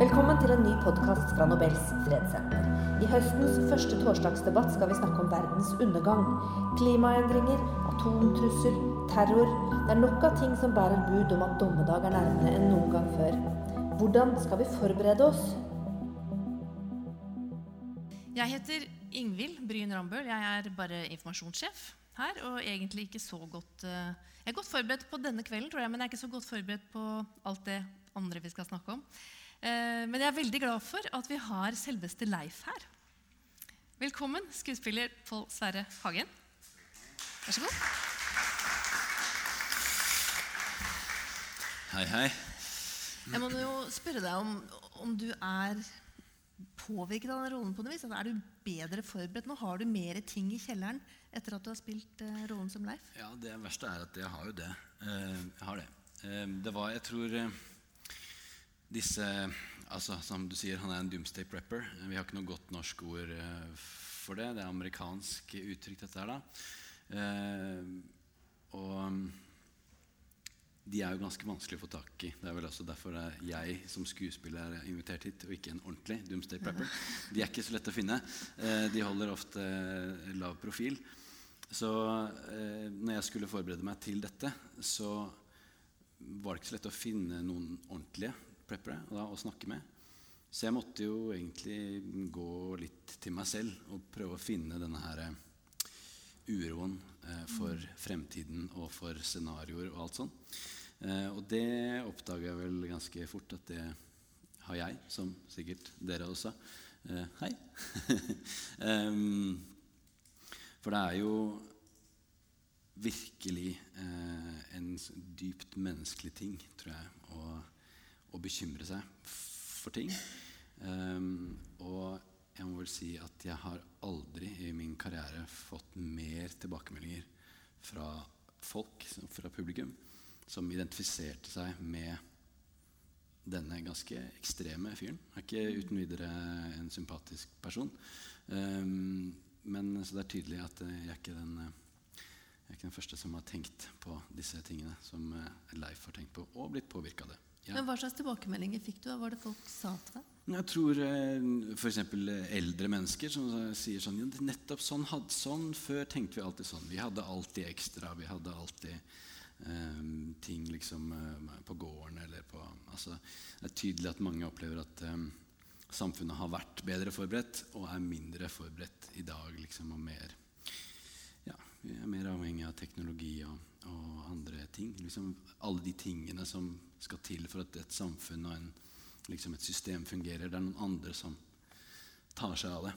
Velkommen til en ny podkast fra Nobels fredssenter. I høstens første torsdagsdebatt skal vi snakke om verdens undergang. Klimaendringer, atomtrussel, terror. Det er nok av ting som bærer bud om at dommedag er nærmere enn noen gang før. Hvordan skal vi forberede oss? Jeg heter Ingvild Bryn Rambøll. Jeg er bare informasjonssjef her. Og egentlig ikke så godt eh, Jeg er godt forberedt på denne kvelden, tror jeg, men jeg er ikke så godt forberedt på alt det andre vi skal snakke om. Eh, Men jeg er veldig glad for at vi har selveste Leif her. Velkommen, skuespiller Pål Sverre Hagen. Vær så god. Hei, hei. Jeg må jo spørre deg om, om du er påvirket av den rollen på noe vis. Altså, Er du bedre forberedt nå? Har du mer ting i kjelleren etter at du har spilt eh, rollen som Leif? Ja, Det verste er at jeg har jo det. Eh, jeg har det. Eh, det var, jeg tror disse altså Som du sier, han er en doomsday prepper. Vi har ikke noe godt norsk ord eh, for det. Det er amerikansk uttrykk, dette her, da. Eh, og de er jo ganske vanskelig å få tak i. Det er vel også derfor er jeg som skuespiller er invitert hit, og ikke en ordentlig doomsday prepper. De er ikke så lette å finne. Eh, De holder ofte eh, lav profil. Så eh, når jeg skulle forberede meg til dette, så var det ikke så lett å finne noen ordentlige preppere da, å snakke med. Så jeg måtte jo egentlig gå litt til meg selv og prøve å finne denne her eh, uroen eh, for fremtiden og for scenarioer og alt sånn. Eh, og det oppdaga jeg vel ganske fort at det har jeg, som sikkert dere også. Eh, hei. um, for det er jo virkelig eh, en dypt menneskelig ting, tror jeg, å, å bekymre seg for ting. Um, og jeg må vel si at jeg har aldri i min karriere fått mer tilbakemeldinger fra folk, fra publikum, som identifiserte seg med denne ganske ekstreme fyren. Er ikke uten videre en sympatisk person. Um, men så det er tydelig at eh, jeg er ikke den eh, jeg er ikke den første som har tenkt på disse tingene som eh, Leif har tenkt på, og blitt påvirka av det. Ja. Men Hva slags tilbakemeldinger fikk du? Hva var det folk sa til deg? Jeg tror eh, f.eks. eldre mennesker som eh, sier sånn Nettopp sånn, hadde, sånn før tenkte vi alltid sånn. Vi hadde alltid ekstra. Vi hadde alltid um, ting liksom eh, på gården eller på altså, Det er tydelig at mange opplever at um, samfunnet har vært bedre forberedt og er mindre forberedt i dag. liksom, og mer ja, vi er mer avhengig av teknologi og, og andre ting. Liksom alle de tingene som skal til for at et samfunn og en, liksom et system fungerer. Det er noen andre som tar seg av det.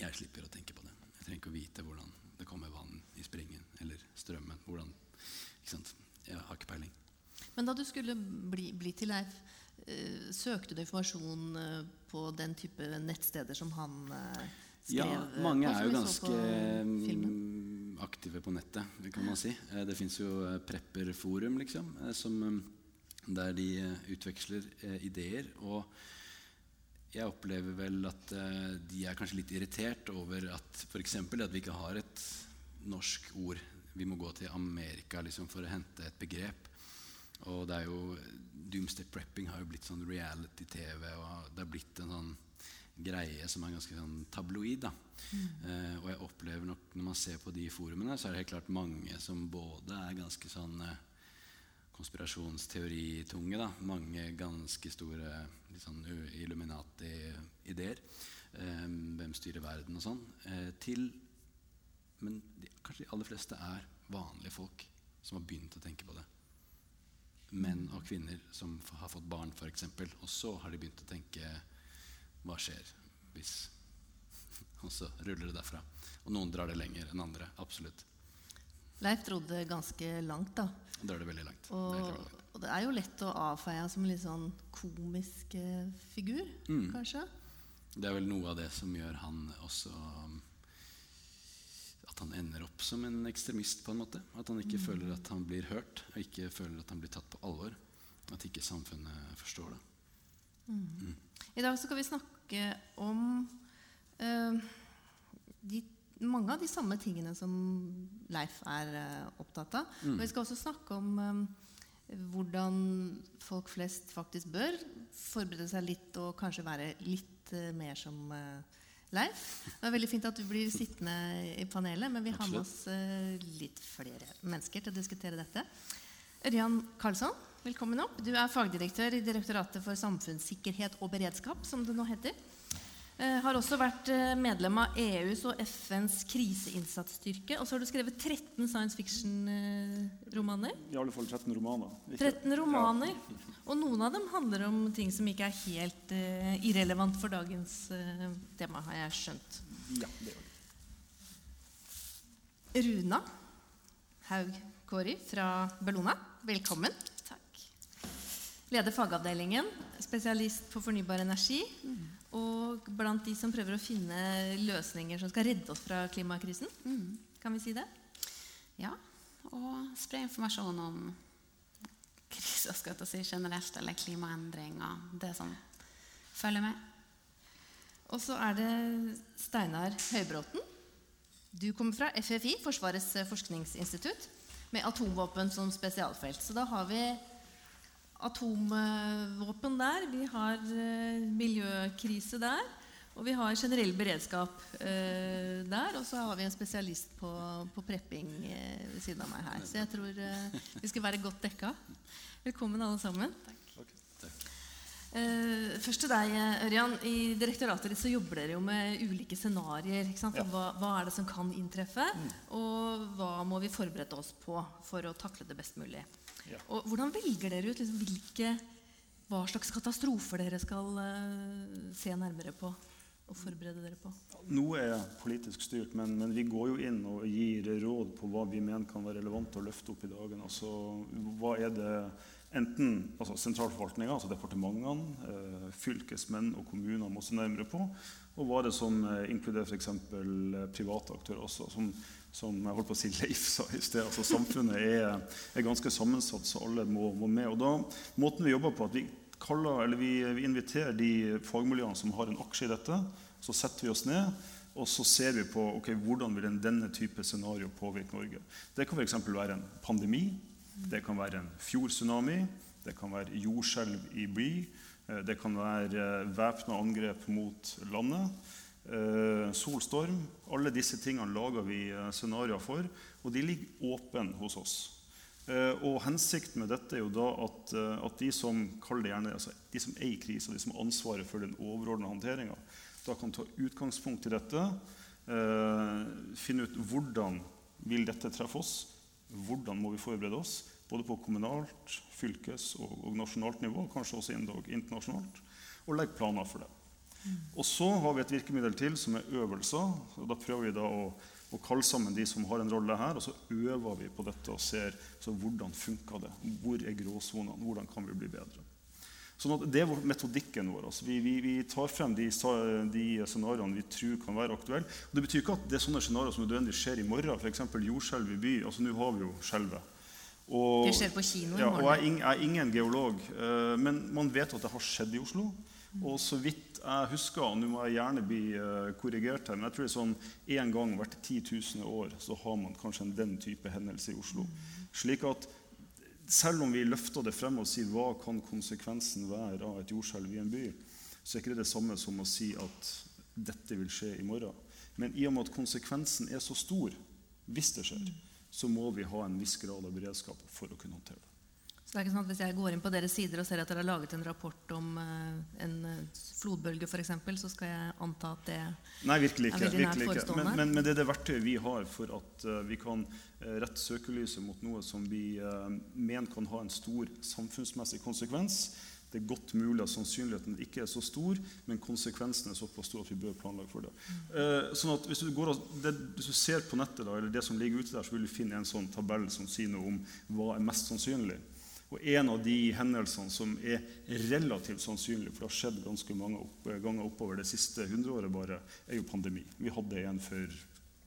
Jeg slipper å tenke på det. Jeg trenger ikke å vite hvordan det kommer vann i springen eller strømmen. Hvordan? Jeg har ikke peiling. Men da du skulle bli, bli til Leif, eh, søkte du informasjon eh, på den type nettsteder som han eh, skrev? Ja, mange er jo ganske mm, aktive på nettet, kan man si. Eh, Det fins jo eh, prepperforum, liksom, eh, som, der de utveksler ideer. Og jeg opplever vel at de er kanskje litt irritert over at f.eks. at vi ikke har et norsk ord. Vi må gå til Amerika liksom, for å hente et begrep. Og det er jo Doomsday prepping har jo blitt sånn reality-TV, og det har blitt en sånn greie som er ganske sånn tabloid. da. Eh, og jeg opplever nok når man ser på de forumene, så er det helt klart mange som både er ganske sånn eh, konspirasjonsteoritunge. da, Mange ganske store sånn Illuminati-ideer. Eh, hvem styrer verden og sånn. Eh, til Men de, kanskje de aller fleste er vanlige folk som har begynt å tenke på det. Menn og kvinner som har fått barn, f.eks. Og så har de begynt å tenke Hva skjer hvis Og så ruller det derfra. Og noen drar det lenger enn andre. Absolutt. Leif dro det ganske langt, da. Det drar det veldig langt. Og, langt. og det er jo lett å avfeie ham som en litt sånn komisk eh, figur, Mm. kanskje? Det er vel noe av det som gjør han også um, At han ender opp som en ekstremist, på en måte. At han ikke føler at han blir hørt, og ikke føler at han blir tatt på alvor. At ikke samfunnet forstår det. I dag så skal vi snakke om eh, de, mange av de samme tingene som Leif er eh, opptatt av. Og vi skal også snakke om eh, hvordan folk flest faktisk bør forberede seg litt og kanskje være litt mer som Leif. Det er veldig fint at du blir sittende i panelet, men vi har med oss litt flere mennesker til å diskutere dette. Ørjan Karlsson, velkommen opp. Du er fagdirektør i Direktoratet for samfunnssikkerhet og beredskap, som det nå heter. Eh, har også vært eh, medlem av EUs og FNs kriseinnsatsstyrke. Og så har du skrevet 13 science fiction-romaner. I alle fall 13 romaner. Ikke? 13 romaner. Ja. Og noen av dem handler om ting som ikke er helt eh, irrelevant for dagens eh, tema, har jeg skjønt. Ja, det gjør det. Runa Haug Kåri fra Bellona, velkommen. Leder fagavdelingen, spesialist på fornybar energi. Mm og blant de som prøver å finne løsninger som skal redde oss fra klimakrisen. Mm. Kan vi si det? Ja. Og spre informasjon om krisa skal jeg si, generelt, eller klimaendring og det som følger med. Og så er det Steinar Høybråten. Du kommer fra FFI, Forsvarets forskningsinstitutt, med atomvåpen som spesialfelt. Så da har vi atomvåpen der, vi har eh, miljøkrise der. Og vi har generell beredskap eh, der. Og så har vi en spesialist på, på prepping eh, ved siden av meg her. Så jeg tror eh, vi skal være godt dekka. Velkommen, alle sammen. Takk. Takk. Eh, først til deg, Ørjan. I direktoratet ditt så jobber dere jo med ulike scenarioer. Ja. Hva, hva, er det som kan inntreffe? Mm. Og hva må vi forberede oss på for å takle det best mulig? Ja. Og hvordan velger dere ut liksom, hvilke, hva slags katastrofer dere skal uh, se nærmere på og forberede dere på? Noe er politisk styrt, men, men, vi går jo inn og gir råd på hva vi mener kan være relevant å løfte opp i dagen. Altså, hva er det enten altså sentralforvaltninga, altså departementene, eh, fylkesmenn og kommuner må se nærmere på, og hva er det som eh, inkluderer f.eks. Eh, private aktører også, som som jeg holdt på å si Leif sa i sted. altså Samfunnet er, er ganske sammensatt, så alle må, må, med. Og da, Måten vi jobber på, at vi, kaller, vi, vi inviterer de fagmiljøene som har en aksje i dette. Så setter vi oss ned og så ser vi på okay, hvordan vil denne type scenario påvirke Norge. Det kan f.eks. være en pandemi, det kan være en fjordtsunami, det kan være jordskjelv i by, eh, det kan være væpna angrep mot landet eh, solstorm. Alle disse tingene lager vi eh, scenarioer for, og de ligger åpne hos oss. Eh, og Hensikten med dette er jo da at, eh, at de som kaller det gjerne, altså de som er i krise, de som har ansvaret for den overordnede håndteringa, da kan ta utgangspunkt i dette. Eh, finne ut hvordan vil dette treffe oss. Hvordan må vi forberede oss? Både på kommunalt, fylkes og, og nasjonalt nivå, kanskje også internasjonalt. Og legge planer for det. Og så har vi et virkemiddel til, som er øvelser. og Da prøver vi da å, å kalle sammen de som har en rolle her, og så øver vi på dette og ser hvordan funka det. Hvor er gråsonene? Hvordan kan vi bli bedre? Sånn at Det er metodikken vår. Altså vi, vi, vi, tar frem de, de, scenarioene vi tror kan være aktuelle. Og det betyr ikke at det er sånne scenarioer som nødvendigvis skjer i morgen. F.eks. jordskjelv i by. altså Nå har vi jo skjelvet. Det skjer på kino i morgen. Ja, og jeg, jeg er ingen geolog, uh, men man vet at det har skjedd i Oslo. Og så vidt jeg husker, og nå må jeg gjerne bli uh, korrigert her, men jeg tror det er sånn en gang hvert 10 000 år så har man kanskje en den type hendelse i Oslo. Slik at selv om vi løfter det frem og sier hva kan konsekvensen være av et jordskjelv i en by, så er ikke det det samme som å si at dette vil skje i morgen. Men i og med at konsekvensen er så stor, hvis det skjer, så må vi ha en viss grad av beredskap for å kunne håndtere det. Det er ikke sånn at Hvis jeg går inn på deres sider og ser at dere har laget en rapport om uh, en uh, flodbølge f.eks., så skal jeg anta at det Nei, virkelig ikke, er veldig nært forestående? Men, men, men, det er det verktøyet vi har for at uh, vi kan rette søkelyset mot noe som vi mener kan ha en stor samfunnsmessig konsekvens. Det er godt mulig at sannsynligheten ikke er så stor, men konsekvensen er såpass stor at vi bør planlegge for det. Mm. sånn at hvis du, går, det, hvis du, ser på nettet, da, eller det som ligger ute der, så vil du finne en sånn tabell som sier noe om hva er mest sannsynlig. Og en av de hendelsene som er relativt sannsynlig, for det har skjedd ganske mange opp, ganger oppover det siste hundreåret, bare, er jo pandemi. Vi hadde en for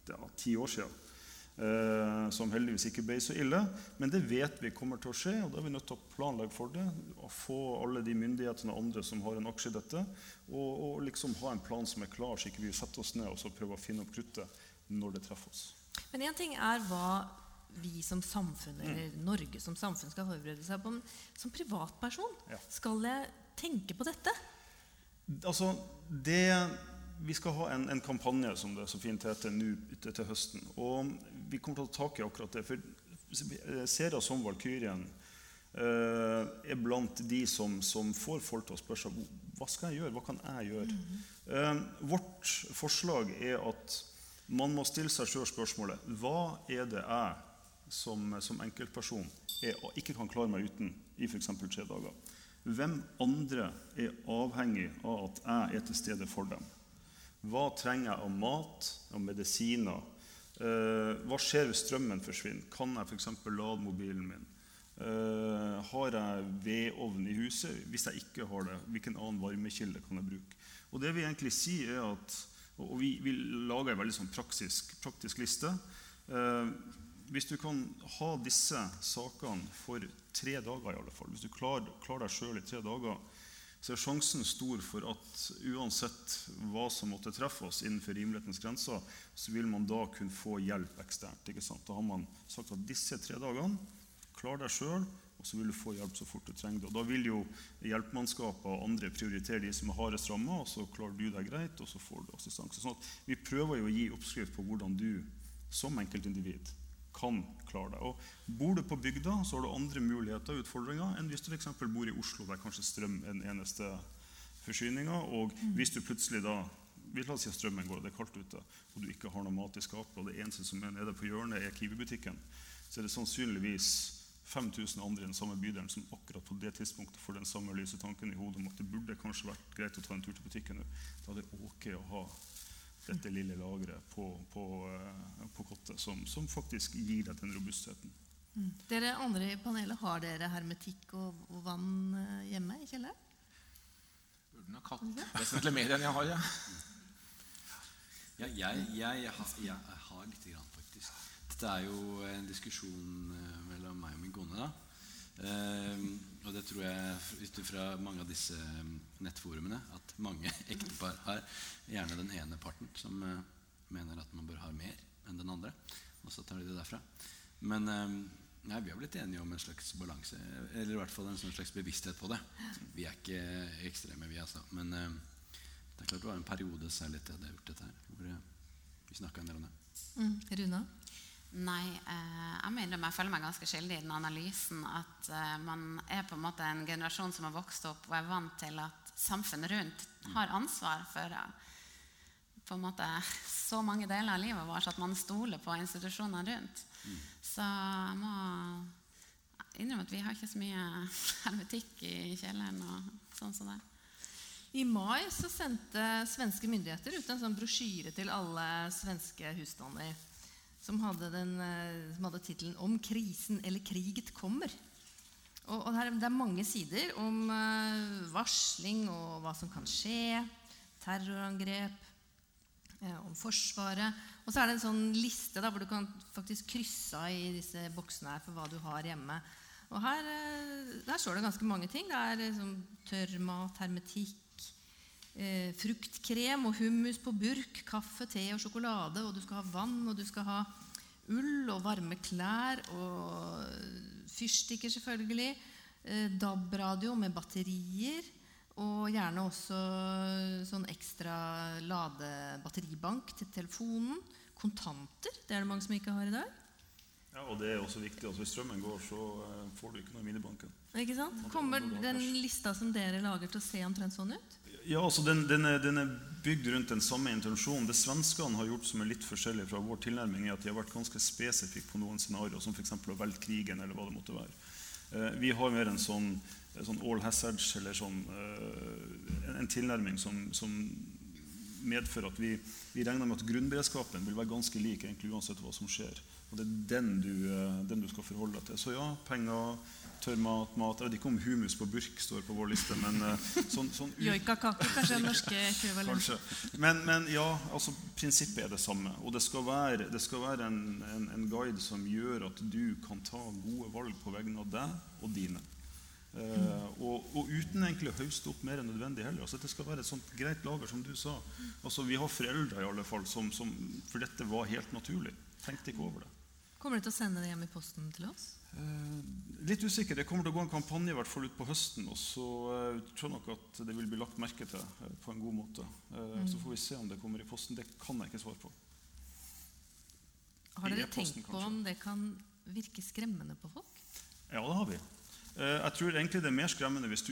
ja, ti år siden. Eh, som heldigvis ikke ble så ille. Men det vet vi kommer til å skje, og da er vi nødt til å planlegge for det. og Få alle de myndighetene og andre som har en aksje i dette, og, og liksom ha en plan som er klar, så ikke vi setter oss ned og prøver å finne opp kruttet når det treffer oss. Men én ting er hva vi som samfunn, eller Norge som samfunn, skal forberede seg på. Som privatperson, Ja. skal jeg tenke på dette? Altså, det, vi skal ha en, en kampanje som det så fint heter nå til, til høsten. Og vi kommer til å ta tak i akkurat det. For serier som Valkyrien eh, er blant de som, som får folk til å spørre seg hva skal jeg gjøre, hva kan jeg gjøre. Eh, vårt forslag er at man må stille seg sjøl spørsmålet hva er det jeg som, som enkeltperson er, ikke kan klare meg uten i f.eks. tre dager. Hvem andre er avhengig av at jeg er til stede for dem? Hva trenger jeg av mat, av medisiner? Eh, hva skjer hvis strømmen forsvinner? Kan jeg f.eks. lade mobilen min? Eh, har jeg vedovn i huset? Hvis jeg ikke har det, hvilken annen varmekilde kan jeg bruke? Og det vi egentlig sier er at, og vi, vi lager en veldig sånn praktisk, praktisk liste. Hvis du kan ha disse sakene for tre dager, i alle fall, hvis du klarer, klarer deg sjøl i tre dager, så er sjansen stor for at uansett hva som måtte treffe oss innenfor rimelighetens grenser, så vil man da kunne få hjelp eksternt. ikke sant? Da har man sagt at disse tre dagene, klar deg sjøl, og så vil du få hjelp så fort du trenger det. Og Da vil jo hjelpemannskaper og andre prioritere de som er hardest ramma, og så klarer du deg greit, og så får du assistanse. Sånn at vi prøver jo å gi oppskrift på hvordan du som enkeltindivid kan klare deg. Og Bor du på bygda, så har du andre muligheter og utfordringer enn hvis du f.eks. bor i Oslo, der kanskje strøm er den eneste forsyninga. Og hvis du plutselig da vi La oss si at strømmen går, og det er kaldt ute, og du ikke har noe mat i skapet, og det eneste som er nede på hjørnet, er Kiwi-butikken, så er det sannsynligvis 5000 andre i den samme bydelen som akkurat på det tidspunktet får den samme lyse tanken i hodet om at det burde kanskje vært greit å ta en tur til butikken nå. Da er det ok å ha dette lille lageret på, på, eh, på kottet, som, som faktisk gir deg den robustheten. Dere andre i panelet, har dere hermetikk og, og vann eh, hjemme i kjelleren? Burde nok hatt vesentlig mer enn jeg har, ja. Ja, jeg, jeg, har, jeg har lite grann, faktisk. Dette er jo en diskusjon eh, mellom meg og min kone. da. Eh, og det tror jeg ut ifra mange av disse eh, nettforumene at mange ektepar har gjerne den ene parten som uh, mener at man bør ha mer enn den andre. Og så tar de det derfra. Men uh, nei, vi har blitt enige om en slags balanse. Eller i hvert fall en sånn slags bevissthet på det. Vi er ikke ekstreme, vi, altså. Men uh, det er klart det var en periode særlig til jeg hadde gjort dette her, hvor vi snakka en del om det. Mm. Runa? Nei, eh, jeg mener jeg føler meg ganske skyldig i den analysen at eh, man er på en måte en generasjon som har vokst opp og er vant til at samfunnet rundt har ansvar for eh, på en måte så mange deler av livet vårt at man stoler på institusjonene rundt. Så jeg må innrømme at vi har ikke så mye hermetikk i kjelleren og sånn som det. I mai så sendte svenske myndigheter ut en sånn brosjyre til alle svenske husstander som hadde, den, eh, hadde tittelen 'Om krisen eller kriget kommer'. Og, og her, Det er mange sider om eh, varsling og hva som kan skje, terrorangrep, eh, om Forsvaret. Og så er det en sånn liste da, hvor du kan faktisk krysse av i disse boksene her for hva du har hjemme. Og her, der står det ganske mange ting. Det er liksom, tørrmat, hermetikk, eh, fruktkrem og hummus på burk, kaffe, te og sjokolade. Og du skal ha vann, og du skal ha ull og varme klær og fyrstikker, selvfølgelig. Eh, DAB-radio med batterier. Og gjerne også sånn ekstra ladebatteribank til telefonen. Kontanter. Det er det mange som ikke har i dag. Ja, og det er også viktig. Altså, hvis strømmen går, så eh, får du ikke noe i minibanken. Ikke sant? Kommer den lista som dere lager, til å se omtrent sånn ut? Ja, altså den, den, er, den er bygd rundt den samme intensjonen. Det svenskene har gjort som er litt forskjellig fra vår tilnærming, er at de har vært ganske spesifikke på noen scenarioer, som f.eks. å velge krigen, eller hva det måtte være. Eh, vi har mer en sånn, sånn all hazards, eller sånn, eh, en, en tilnærming som, som medfører at vi, vi regner med at grunnberedskapen vil være ganske lik egentlig uansett hva som skjer. Og det er den du, eh, den du skal forholde deg til. Så ja, penger, tørr mat, Jeg vet ikke om humus på burk står på vår liste, men eh, sånn, sånn Joikakake, kanskje den norske ekvivalenten. Men, men ja, altså, prinsippet er det samme. Og det skal være, det skal være en, en, en guide som gjør at du kan ta gode valg på vegne av deg og dine. Uh, og, og uten egentlig å høste opp mer enn nødvendig heller. Altså, det skal være et sånt greit lager, som du sa. Altså, vi har foreldre i alle fall som, som For dette var helt naturlig. Tenkte ikke over det. Kommer du til å sende det hjem i posten til oss? Eh, litt usikker. Det kommer til å gå en kampanje i hvert fall utpå høsten. Og så eh, tror jeg nok at det vil bli lagt merke til eh, på en god måte. Eh, Så får vi se om det kommer i posten. Det kan jeg ikke svare på. Har dere tenkt på om det kan virke skremmende på folk? Ja, det har vi. Jeg tror egentlig det er mer skremmende hvis du,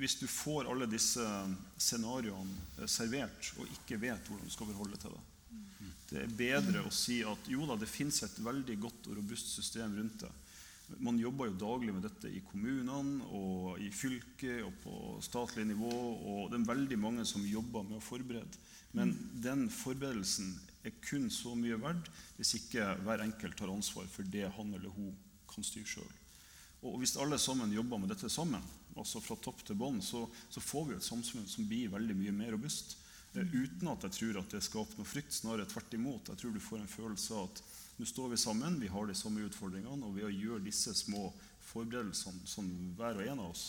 hvis du får alle disse scenarioene servert og ikke vet hvordan du skal forholde til det. Det er bedre å si at jo da, det finnes et veldig godt og robust system rundt det. Man jobber jo daglig med dette i kommunene og i fylket og på statlig nivå. Og det er veldig mange som jobber med å forberede. Men den forberedelsen er kun så mye verdt hvis ikke hver enkelt tar ansvar for det han eller hun kan styre sjøl. Og hvis alle sammen jobber med dette sammen, altså fra topp til bånn, så, så får vi et samfunn som blir veldig mye mer robust. Eh, uten at jeg tror at det skaper noe frykt, snarere tvert imot. Jeg tror du får en følelse av at nå står vi sammen, vi har de samme utfordringene, og ved å gjøre disse små forberedelsene sånn hver og en av oss,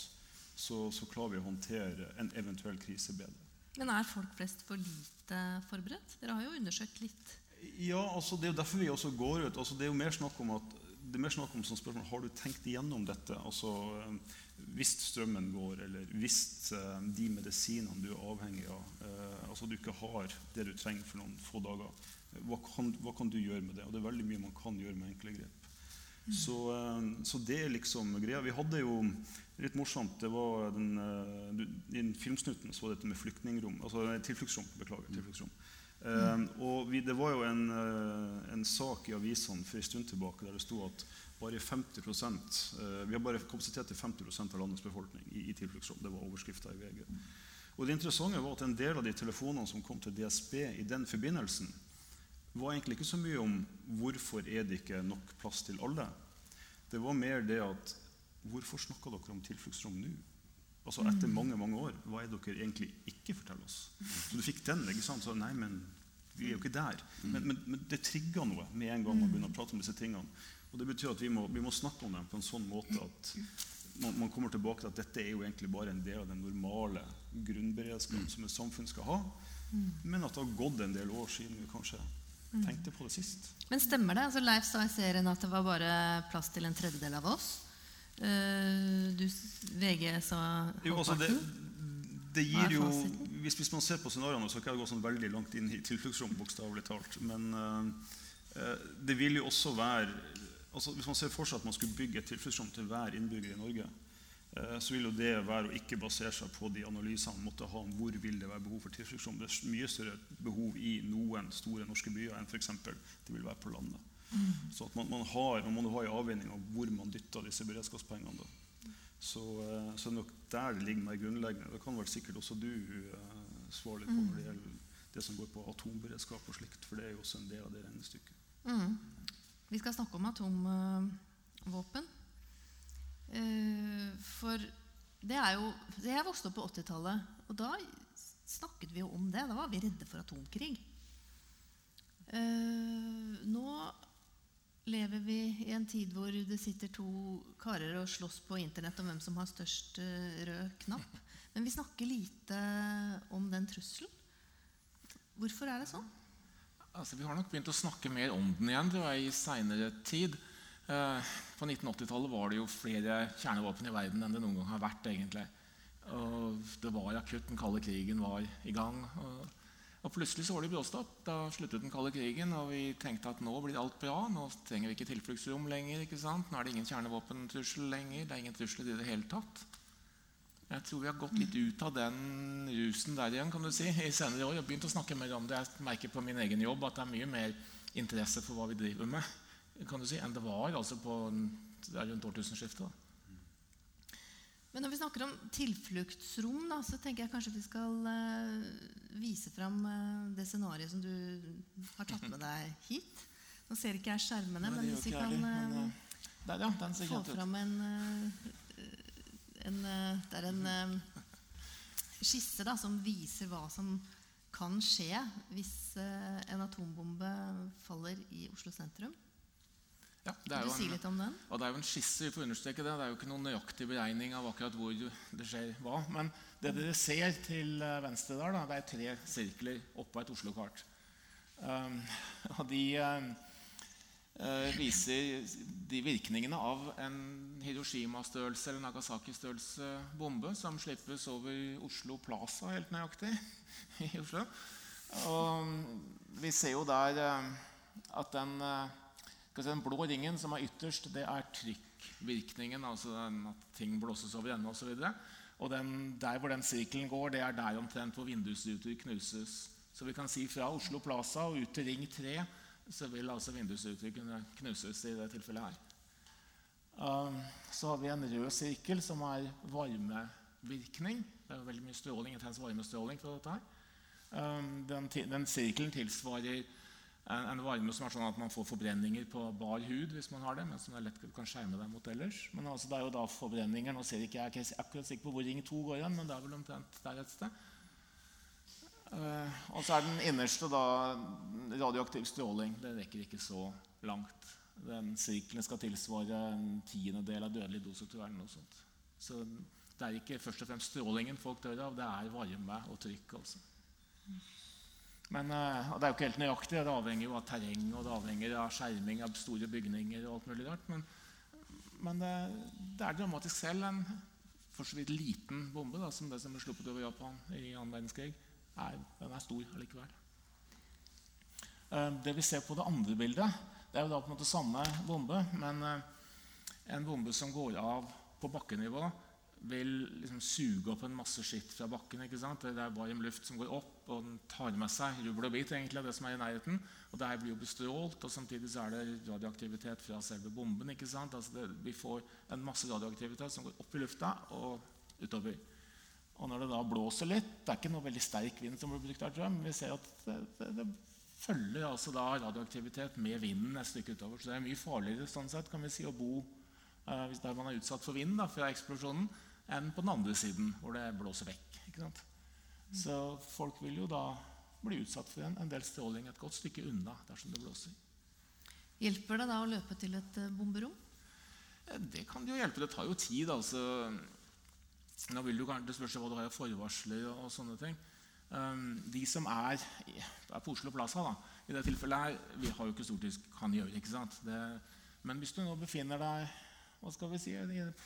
så, så klarer vi å håndtere en eventuell krise bedre. Men er folk flest for lite forberedt? Dere har jo undersøkt litt. Ja, altså Det er jo derfor vi også går ut. altså Det er jo mer snakk om at det er mer snakk om sånn spørsmål, Har du tenkt igjennom dette? Altså, eh, Hvis strømmen går, eller hvis eh, de medisinene du er avhengig av eh, altså du ikke har det du trenger for noen få dager, hva kan, hva kan du gjøre med det? Og Det er veldig mye man kan gjøre med enkle grep. Så, eh, så det er liksom greia. Vi hadde jo litt morsomt det var den, eh, I den filmsnutten så var det dette med flyktningrom, altså tilfluktsrom. Beklager. tilfluktsrom. Eh, og vi, Det var jo en, en sak i avisene for en stund tilbake der det sto at bare 50 uh, vi har bare kapasitet til 50% av landets befolkning i, i tilfluktsrom. Det var overskrifta i VG. Og Det interessante var at en del av de telefonene som kom til DSB i den forbindelsen, var egentlig ikke så mye om hvorfor er det ikke nok plass til alle. Det var mer det at hvorfor snakker dere om tilfluktsrom nå? Altså Etter mange mange år, hva er det dere egentlig ikke forteller oss? Så du fikk den. ikke sant? Så nei, men vi er jo ikke der. Men, men, men det trigga noe med en gang man begynner å prate om disse tingene. Og det betyr at vi må, vi må snakke om dem på en sånn måte at man, man kommer tilbake til at dette er jo egentlig bare en del av den normale grunnberedskapen som et samfunn skal ha. Men at det har gått en del år siden vi kanskje tenkte på det sist. Men stemmer det? Altså Leif sa i serien at det var bare plass til en tredjedel av oss. Eh, du, VG sa altså det, halvparten. det er gir jo hvis, hvis man ser på scenarioene, så kan jeg gå sånn veldig langt inn i tilfluktsrom, bokstavelig talt. Men eh, eh, det vil jo også være altså Hvis man ser for seg at man skulle bygge et tilfluktsrom til hver innbygger i Norge, så vil jo det være å ikke basere seg på de analysene man måtte ha om hvor vil det være behov for tilfluktsrom. Det er mye større behov i noen store norske byer enn f.eks. det vil være på landet. Så at man, man, har, man må ha en avveining av hvor man dytter disse beredskapspengene. Da. Så, eh, så nok der det ligger mer grunnleggende. Det kan vel sikkert også du uh, svare litt på når det gjelder det som går på atomberedskap og slikt, for det er jo også en del av det regnestykket. Mm. Vi skal snakke om atomvåpen. Eh, for det er jo Jeg vokste opp på 80-tallet, og da snakket vi jo om det. Da var vi redde for atomkrig. Eh, nå lever vi i en tid hvor det sitter to karer og slåss på internett om hvem som har størst eh, rød knapp. Men vi snakker lite om den trusselen. Hvorfor er det sånn? Altså, vi har nok begynt å snakke mer om den igjen tror jeg, i seinere tid. Eh, på 1980-tallet var det jo flere kjernevåpen i verden enn det noen gang har vært. egentlig. Og det var akutt. Den kalde krigen var i gang. Og, og plutselig så var det bråstopp. Da sluttet den kalde krigen, og vi tenkte at nå blir alt bra. Nå trenger vi ikke tilfluktsrom lenger. ikke sant? Nå er det ingen kjernevåpentrussel lenger. Det er ingen trusler i det hele tatt. Jeg tror vi har gått litt ut av den rusen der igjen kan du si, i senere år. og begynt å snakke mer om det. Jeg merker på min egen jobb at det er mye mer interesse for hva vi driver med kan du si, enn det var altså på det er rundt årtusenskiftet. da. Men når vi snakker om tilfluktsrom, da, så tenker jeg kanskje vi skal uh, vise fram uh, det scenarioet som du har tatt med deg hit. Nå ser ikke jeg skjermene, men, men hvis vi kan uh, men, eh, eh, Der, ja. Den ser få fram en, eh, en eh, Det er en eh, skisse da, som viser hva som kan skje hvis eh, en atombombe faller i Oslo sentrum. Ja, det er si en, og det er jo en skisse, vi får understreke det. Det er jo ikke noen nøyaktig beregning av akkurat hvor det skjer hva. Men det dere ser til eh, venstre der, da, det er tre sirkler oppå et Oslo-kart. Um, og de, eh, viser de virkningene av en Hiroshima-størrelse eller Nagasaki-størrelse bombe som slippes over Oslo Plaza helt nøyaktig i Oslo. Og vi ser jo der at den, den blå ringen som er ytterst, det er trykkvirkningen. Altså at ting blåses over ende osv. Og den, der hvor den sirkelen går, det er der omtrent hvor vindusruter knuses. Så vi kan si fra Oslo Plaza og ut til Ring 3 så vil altså vindusruter kunne knuses i det tilfellet her. Um, så har vi en rød sirkel som er varmevirkning. Det er veldig mye stråling, intens varmestråling fra dette her. Um, den, den sirkelen tilsvarer en, varme som er sånn at man får forbrenninger på bar hud hvis man har det, men som er lett kan skjerme deg mot ellers. Men altså, det er jo da forbrenninger. Nå ser ikke jeg akkurat sikker på hvor Ring 2 går igjen, men det er vel omtrent der et sted. Uh, og så er den innerste da radioaktiv stråling. Det rekker ikke så langt. Den sirkelen skal tilsvare en tiendedel av dødelig dosetur. eller noe sånt. Så det er ikke først og fremst strålingen folk dør av, det er varme og trykk. altså. Men og Det er jo ikke helt nøyaktig. Det avhenger jo av terreng og det avhenger av skjerming av store bygninger. og alt mulig rart. Men, men det, det, er dramatisk selv. En for så vidt liten bombe da, som det som ble sluppet over Japan i annen verdenskrig, er, den er stor allikevel. Uh, det vi ser på det andre bildet, det er jo da på en måte samme bombe, men uh, en bombe som går av på bakkenivå, vil liksom suge opp en masse skitt fra bakken. ikke sant? Det er varm luft som går opp, og den tar med seg rubbel og bit egentlig, det som er i nærheten. Og det her blir jo bestrålt, og samtidig så er det radioaktivitet fra selve bomben. ikke sant? Altså det, Vi får en masse radioaktivitet som går opp i lufta og utover. Og når det da blåser litt Det er ikke noe veldig sterk vind som blir brukt jeg, men vi ser at det, det, det følger altså da radioaktivitet med vinden et stykke utover. Så det er mye farligere sånn sett, kan vi si, å bo eh, der man er utsatt for vind da, fra eksplosjonen, enn på den andre siden, hvor det blåser vekk. Så folk vil jo da bli utsatt for en, en del stråling et godt stykke unna dersom det blåser. Hjelper det da å løpe til et eh, bomberom? Det kan jo hjelpe. Det tar jo tid. altså. Nå vil du kanskje spørre hva du har av forvarsler og, og sånne ting. Um, de som er, er, på Oslo Plaza, da, i det tilfellet her Vi har jo ikke stort de kan gjøre. ikke sant? Det, men hvis du nå befinner deg hva skal vi si,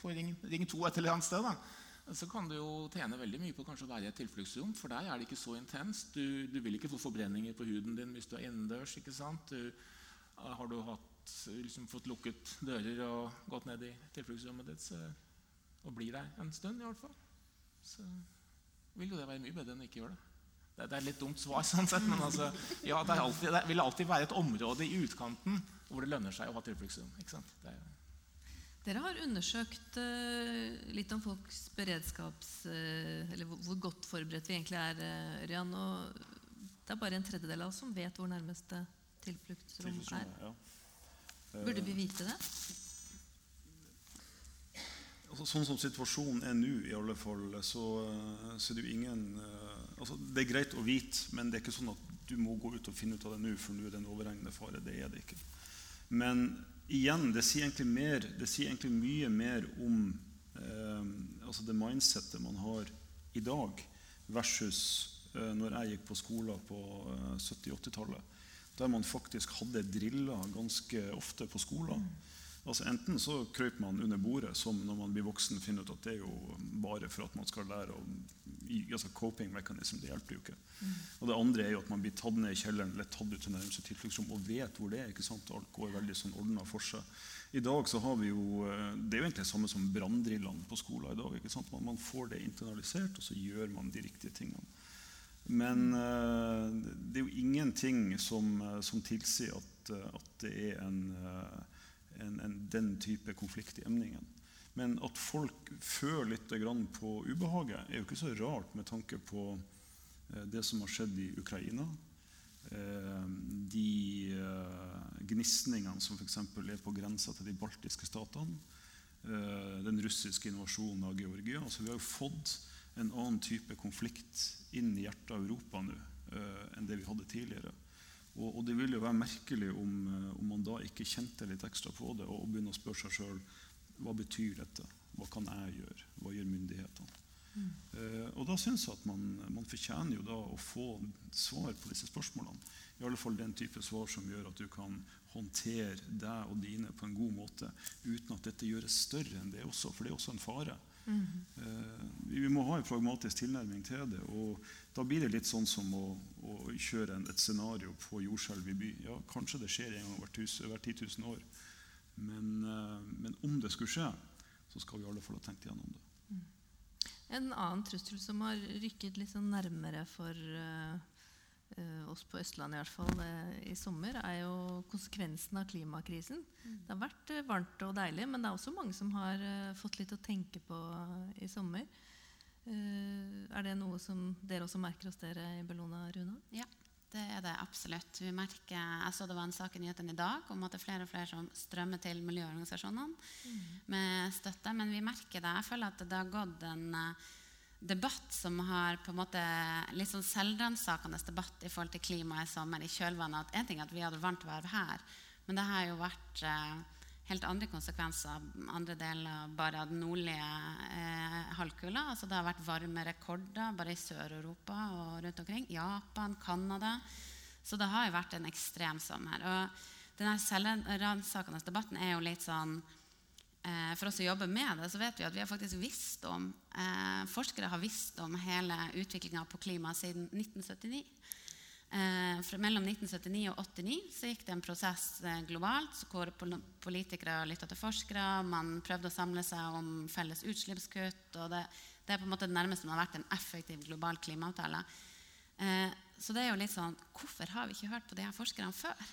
på ring, ring 2 et eller annet sted, da, så kan du jo tjene veldig mye på kanskje å være i et tilfluktsrom. For der er det ikke så intenst. Du, du, vil ikke få forbrenninger på huden din hvis du er innendørs. ikke sant? Du, har du hatt, liksom, fått lukket dører og gått ned i tilfluktsrommet ditt så, og blir der en stund, i hvert fall, så vil jo det være mye bedre enn å ikke gjøre det. Det, det er et litt dumt svar, sånn sett, men altså, ja, det, alltid, det, vil alltid være et område i utkanten hvor det lønner seg å ha tilfluktsrom. ikke sant? Det er jo dere har undersøkt uh, litt om folks beredskaps... Uh, eller hvor, godt forberedt vi egentlig er, uh, Ørjan. Og det er bare en tredjedel av oss som vet hvor nærmeste tilfluktsrom er. Ja. Burde vi vite det? Altså, sånn som situasjonen er nå, i alle fall, så, så er det jo ingen altså, Det er greit å vite, men det er ikke sånn at du må gå ut og finne ut av det nå, for nå er det en overhengende fare. Det er det ikke. Men igjen, det sier egentlig, mer, det sier egentlig mye mer om eh, altså det mindsettet man har i dag, versus eh, når jeg gikk på skolen på eh, 70-80-tallet. Der man faktisk hadde driller ganske ofte på skolen. Altså Enten så krøyper man under bordet, som når man blir voksen finner ut at det er jo bare for at man skal lære å altså Coping mechanism, det hjelper jo ikke. Mm. Og det andre er jo at man blir tatt ned i kjelleren eller tatt ut til nærmeste tilfluktsrom og vet hvor det er. ikke sant? Alt går veldig sånn ordna for seg. I dag så har vi jo, eh, Det er jo egentlig det samme som branndrillene på skolen i dag. ikke sant? Man, man, får det internalisert, og så gjør man de riktige tingene. Men uh, det er jo ingenting som, eh, som tilsier at, at det er en uh, en, en, den type konflikt i emningen. Men at folk føler litt på ubehaget, er jo ikke så rart med tanke på eh, det som har skjedd i Ukraina. Eh, de eh, gnisningene som f.eks. er på grensa til de baltiske statene. Den russiske invasjonen av Georgia. Altså, vi har jo fått en annen type konflikt inn i hjertet av Europa nå enn det vi hadde tidligere. Og, og, det ville jo være merkelig om, eh, om, man da ikke kjente litt ekstra på det og, og begynne å spørre seg sjøl hva betyr dette? Hva kan jeg gjøre? Hva gjør myndighetene? Eh, og da syns jeg at man, man, fortjener jo da å få svar på disse spørsmålene. I alle fall den type svar som gjør at du kan håndtere deg og dine på en god måte uten at dette gjøres større enn det også, for det er også en fare. Mm -hmm. vi må ha en pragmatisk tilnærming til det. og Da blir det litt sånn som å, å kjøre en, et scenario på jordskjelv i by. Ja, Kanskje det skjer en gang hvert, hvert 10 000 år. Men, uh, men, om det skulle skje, så skal vi i alle fall ha tenkt igjennom det. En annen trussel som har rykket litt sånn nærmere for uh, uh, oss på Østlandet i hvert fall uh, i sommer, er jo konsekvensen av klimakrisen. Mm. Det har vært uh, varmt og deilig, men det er også mange som har fått litt å tenke på i sommer. er det noe som dere også merker hos dere i Bellona, Runa? Ja, det er det absolutt. Vi merker, jeg så det var en sak i nyhetene i dag om at det er flere og flere som strømmer til miljøorganisasjonene mm. med støtte. Men vi merker det. Jeg føler at det har gått en debatt som har på en måte litt sånn selvransakende debatt i forhold til klima i sommer, i kjølvannet at En ting er at vi hadde varmt vær her, men det har jo vært eh, helt andre konsekvenser andre deler bare av den nordlige eh, halvkula. Altså det har vært varme rekorder bare i Sør-Europa og rundt omkring. Japan, Canada. Så det har jo vært en ekstrem sommer. Og denne selvransakende debatten er jo litt sånn eh, for oss som jobber med det, så vet vi at vi har faktisk visst om eh, Forskere har visst om hele utviklinga på klima siden 1979. Eh, mellom 1979 og 1989 så gikk det en prosess eh, globalt hvor politikere lytta til forskere. Man prøvde å samle seg om felles utslippskutt. og det, det, er på en måte det nærmeste man har vært en effektiv global klimaavtale. Eh, så det er jo litt sånn Hvorfor har vi ikke hørt på de her forskerne før?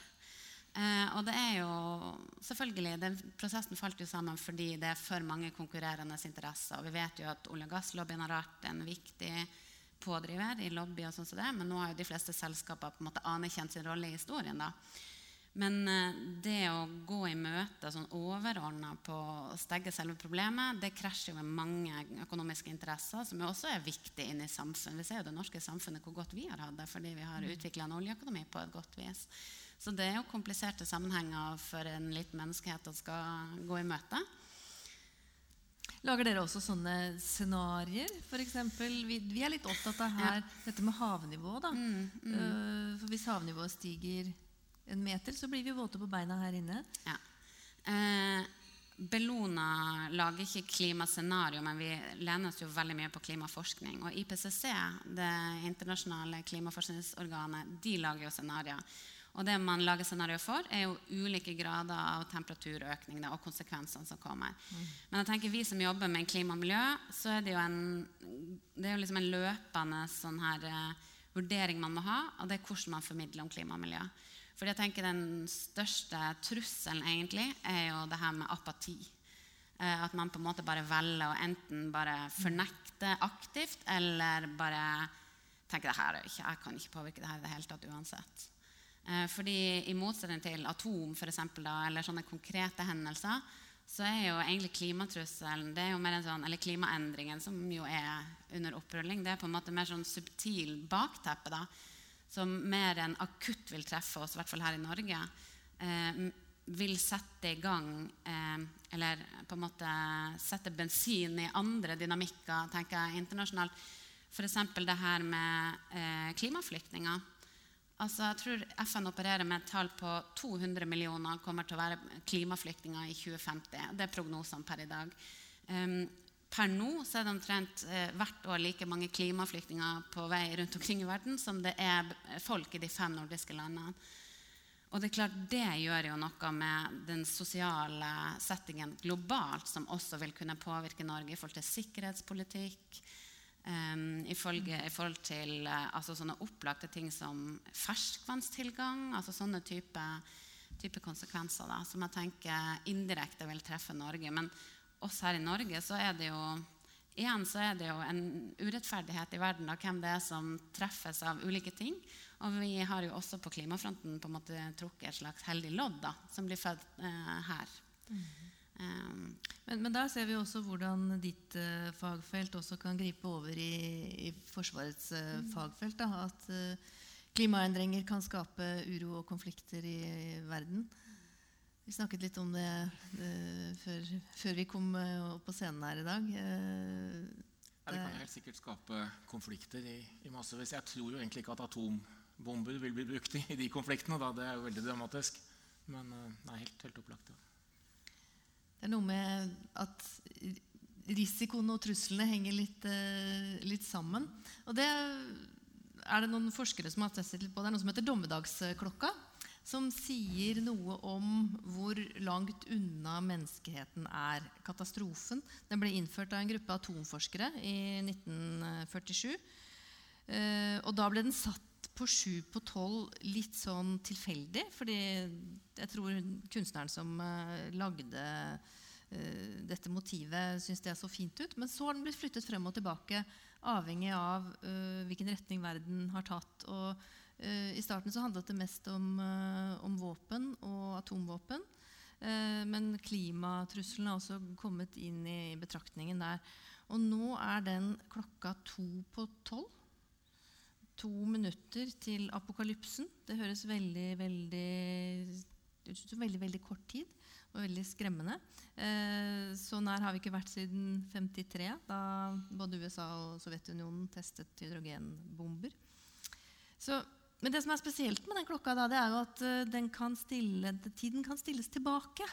Eh, og det er jo selvfølgelig, den Prosessen falt jo sammen fordi det er for mange konkurrerende interesser. Og vi vet jo at olje- og gasslobbyen har vært en viktig pådriver i lobby. og sånn som det, Men nå har jo de fleste selskaper på en måte anerkjent sin rolle i historien. da. Men eh, det å gå i møte sånn overordna på å stegge selve problemet, det krasjer jo med mange økonomiske interesser, som jo også er viktig inne i samfunnet. Vi ser jo det norske samfunnet hvor godt vi har hatt det fordi vi har mm. utvikla en oljeøkonomi på et godt vis. Så det er jo kompliserte sammenhenger for en liten menneskehet å skal gå i møte. Lager dere også sånne scenarioer? Vi, vi er litt opptatt av her ja. dette med havnivå. Da. Mm, mm. Uh, for hvis havnivået stiger en meter, så blir vi våte på beina her inne. Ja. Eh, Bellona lager ikke klimascenario, men vi lener oss jo veldig mye på klimaforskning. Og IPCC, det internasjonale klimaforskningsorganet, de lager jo scenarioer. Og det man lager scenario for, er jo ulike grader av temperaturøkning og konsekvensene som kommer. Mm. Men jeg tenker vi som jobber med klima og miljø, så er det jo en, det jo liksom en løpende sånn her, uh, vurdering man må ha, og det er hvordan man formidler om klima og miljø. Fordi jeg tenker Den største trusselen egentlig er jo det her med apati. Uh, at man på en måte bare velger å enten bare fornekte aktivt, eller bare tenke det her, jeg kan ikke påvirke det her i det hele tatt uansett. Eh, fordi I motsetning til atom for eksempel, da, eller sånne konkrete hendelser, så er jo egentlig klimatrusselen det er jo mer en sånn, eller klimaendringen, som jo er under opprulling, det er på en måte mer sånn subtil bakteppe. da, Som mer enn akutt vil treffe oss, i hvert fall her i Norge. Eh, vil sette i gang eh, Eller på en måte sette bensin i andre dynamikker tenker jeg, internasjonalt. F.eks. det her med eh, klimaflyktninger. Altså, jeg tror FN opererer med et tall på 200 millioner kommer til å være klimaflyktninger i 2050. Det er prognosene per i dag. Um, per nå er det omtrent uh, hvert år like mange klimaflyktninger på vei rundt omkring i verden som det er folk i de fem nordiske landene. Og det er klart det gjør jo noe med den sosiale settingen globalt, som også vil kunne påvirke Norge i forhold til sikkerhetspolitikk, Um, i, folge, i, forhold til uh, altså sånne opplagte ting som ferskvannstilgang. altså Sånne type, type konsekvenser da, som jeg tenker indirekte vil treffe Norge. Men oss her i Norge så er det jo igjen så er det jo en urettferdighet i verden av hvem det er som treffes av ulike ting. Og vi har jo også på klimafronten på en måte trukket et slags heldig lodd da, som blir født uh, her. Mm. Um, men, men, der ser vi også hvordan ditt uh, fagfelt også kan gripe over i, i Forsvarets uh, mm. fagfelt. Da, at uh, klimaendringer kan skape uro og konflikter i, i verden. Vi snakket litt om det før, før, vi kom opp på scenen her i dag. Ja, det kan helt sikkert skape konflikter i, i massevis. Jeg tror jo egentlig ikke at atombomber vil bli brukt i, i de konfliktene. Da. Det er jo veldig dramatisk. Men uh, nei, helt, helt opplagt. Ja. Det er noe med at risikoen og truslene henger litt, uh, litt sammen. Og det er det noen forskere som har testet litt på. Det er noe som heter dommedagsklokka som sier noe om hvor langt unna menneskeheten er. Katastrofen den ble innført av en gruppe atomforskere i 1947. Eh, og da ble den satt på sju på tolv litt sånn tilfeldig. Fordi jeg tror kunstneren som eh, lagde eh, dette motivet, syns det er så fint ut. Men så har den blitt flyttet frem og tilbake avhengig av hvilken retning verden har tatt. og Eh, I starten så handlet det mest om, eh, om våpen og atomvåpen. Eh, men klimatrusselen har også kommet inn i betraktningen der. Og nå er den klokka to på tolv. To minutter til apokalypsen. Det høres veldig, veldig veldig, veldig kort tid og veldig skremmende. så nær har vi ikke vært siden 53, da både USA og Sovjetunionen testet hydrogenbomber. Så men det som er spesielt med den klokka, da, det er jo at uh, kan stille, tiden kan stilles tilbake.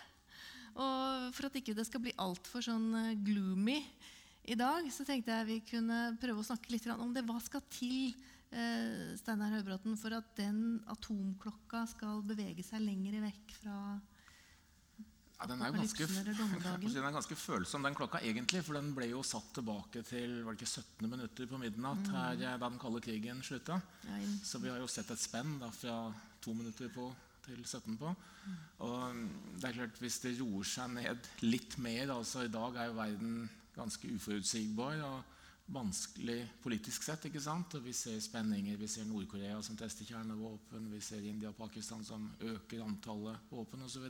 Og for at ikke det skal bli altfor sånn uh, gloomy i dag, så tenkte jeg vi kunne prøve å snakke litt om det. Hva skal til uh, Steinar Høybråten, for at den atomklokka skal bevege seg lenger vekk fra ja, den er ganske, den er ganske følsom, den klokka, egentlig. For den ble jo satt tilbake til var det ikke 17 minutter på midnatt mm. her, eh, da den kalde krigen slutta. Så vi har jo sett et spenn da, fra to minutter på til 17 på. Mm. Og mm, det er klart, hvis det roer seg ned litt mer altså I dag er jo verden ganske uforutsigbar og vanskelig politisk sett. ikke sant? Og Vi ser spenninger. Vi ser Nord-Korea som tester kjernevåpen. Vi ser India og Pakistan som øker antallet våpen osv.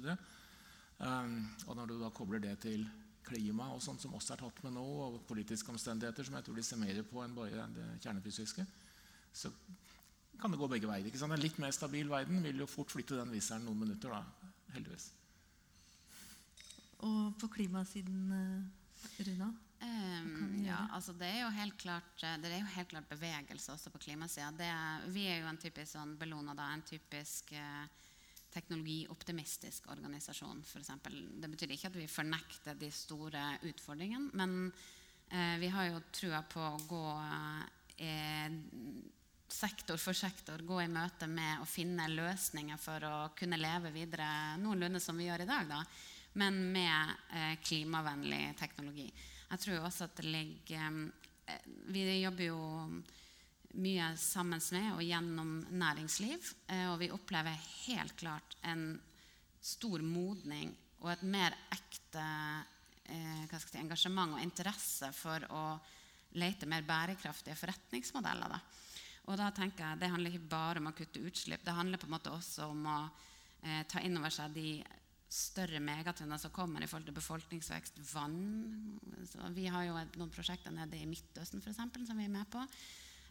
Um, og når du da kobler det til klima og sånt som også er tatt med nå, og politiske omstendigheter, som jeg tror de ser mer på enn bare det kjernefysiske, så kan det gå begge veier. ikke sant? En litt mer stabil verden vil jo fort flytte den viseren noen minutter, da, heldigvis. Og på klimasiden, eh, Runa? Um, ja, altså det er jo helt klart eh, Det er jo helt klart bevegelse også på klimasida. Vi er jo en typisk sånn Bellona, da, en typisk uh, teknologioptimistisk organisasjon. For eksempel. det betyr ikke at vi fornekter de store utfordringene, men eh, vi har jo trua på å gå eh, sektor for sektor, gå i møte med å finne løsninger for å kunne leve videre noenlunde som vi gjør i dag, da, men med eh, klimavennlig teknologi. Jeg tror også at det ligger eh, Vi jobber jo mye sammen med og gjennom næringsliv. Eh, og vi opplever helt klart en stor modning og et mer ekte eh, si, engasjement og interesse for å lete mer bærekraftige forretningsmodeller. Da. Og da tenker jeg, Det handler ikke bare om å kutte utslipp. Det handler på en måte også om å eh, ta inn over seg de større megatrender som kommer i forhold til befolkningsvekst, vann. Så vi har jo noen prosjekter nede i Midtøsten for eksempel, som vi er med på.